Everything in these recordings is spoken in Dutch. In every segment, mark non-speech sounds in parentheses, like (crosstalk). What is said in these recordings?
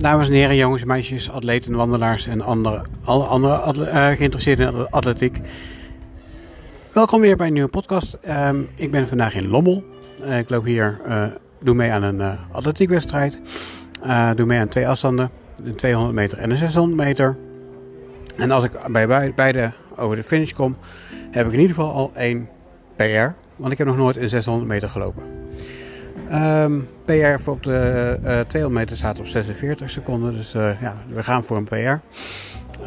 Dames en heren, jongens en meisjes, atleten, wandelaars en andere, alle andere atle- eh, geïnteresseerden in atletiek. Welkom weer bij een nieuwe podcast. Ehm, ik ben vandaag in Lommel. Eh, ik loop hier, eh, doe mee aan een atletiekwedstrijd. Doe mee aan twee afstanden, een 200 meter en een 600 meter. En als ik bij- beide over de finish kom, heb ik in ieder geval al één PR. Want ik heb nog nooit een 600 meter gelopen. Ehm, PR op de eh 200 meter staat op 46 seconden. Dus eh, ja, we gaan voor een PR.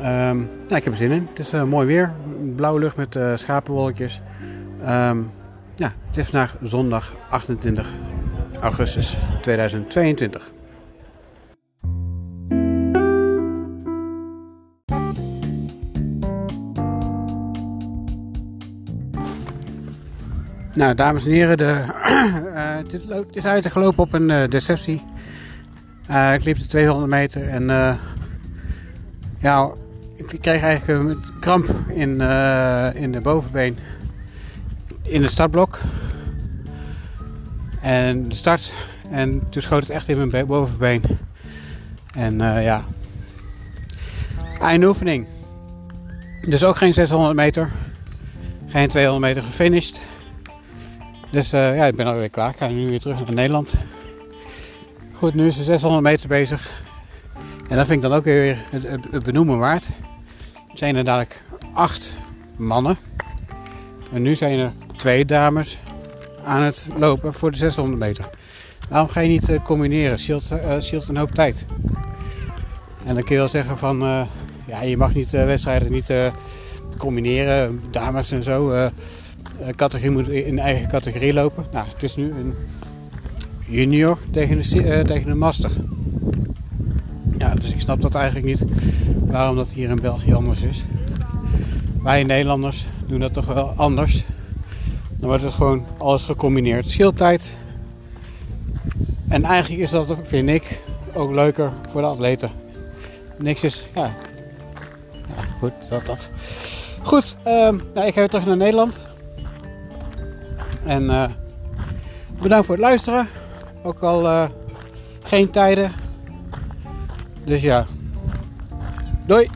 Ehm, ik heb er zin in. Het is eh, mooi weer. Blauwe lucht met schapenwolkjes. Ehm, ja, het is vandaag zondag 28 augustus 2022. Nou, dames en heren, de, (clears throat) eh, het, is, lo- het is uitgelopen op een eh, deceptie. Eh, ik liep de 200 meter en eh, ja, ik kreeg eigenlijk een kramp in, in de bovenbeen in het startblok. En de start. En toen schoot het echt in mijn be- bovenbeen. En ja, eindoefening. Dus ook geen 600 meter. Geen 200 meter gefinished. Dus eh, ja, ik ben alweer klaar. Ik ga nu weer terug naar Nederland. Goed, nu is de 600 meter bezig. En dat vind ik dan ook weer het, het- benoemen waard. Er zijn er dadelijk acht mannen. En nu zijn er twee dames aan het lopen voor de 600 meter. Waarom ga je niet eh, combineren? Scheelt, eh, een hoop tijd. En dan kun je wel zeggen van... ja, je mag niet wedstrijden niet combineren. Dames en zo. Eh, categorie moet in eigen categorie lopen. Nou, het is nu een junior tegen een, eh, master. Ja, dus ik snap dat eigenlijk niet waarom dat hier in België anders is. Wij Nederlanders doen dat toch wel anders. Dan wordt het gewoon alles gecombineerd. Scheeltijd. En eigenlijk is dat, vind ik, ook leuker voor de atleten. Niks is, ja. Ja, goed, dat, dat. Goed, ehm, nou, ik ga weer terug naar Nederland. En eh, bedankt voor het luisteren. Ook al eh, geen tijden. Dus ja. Doei!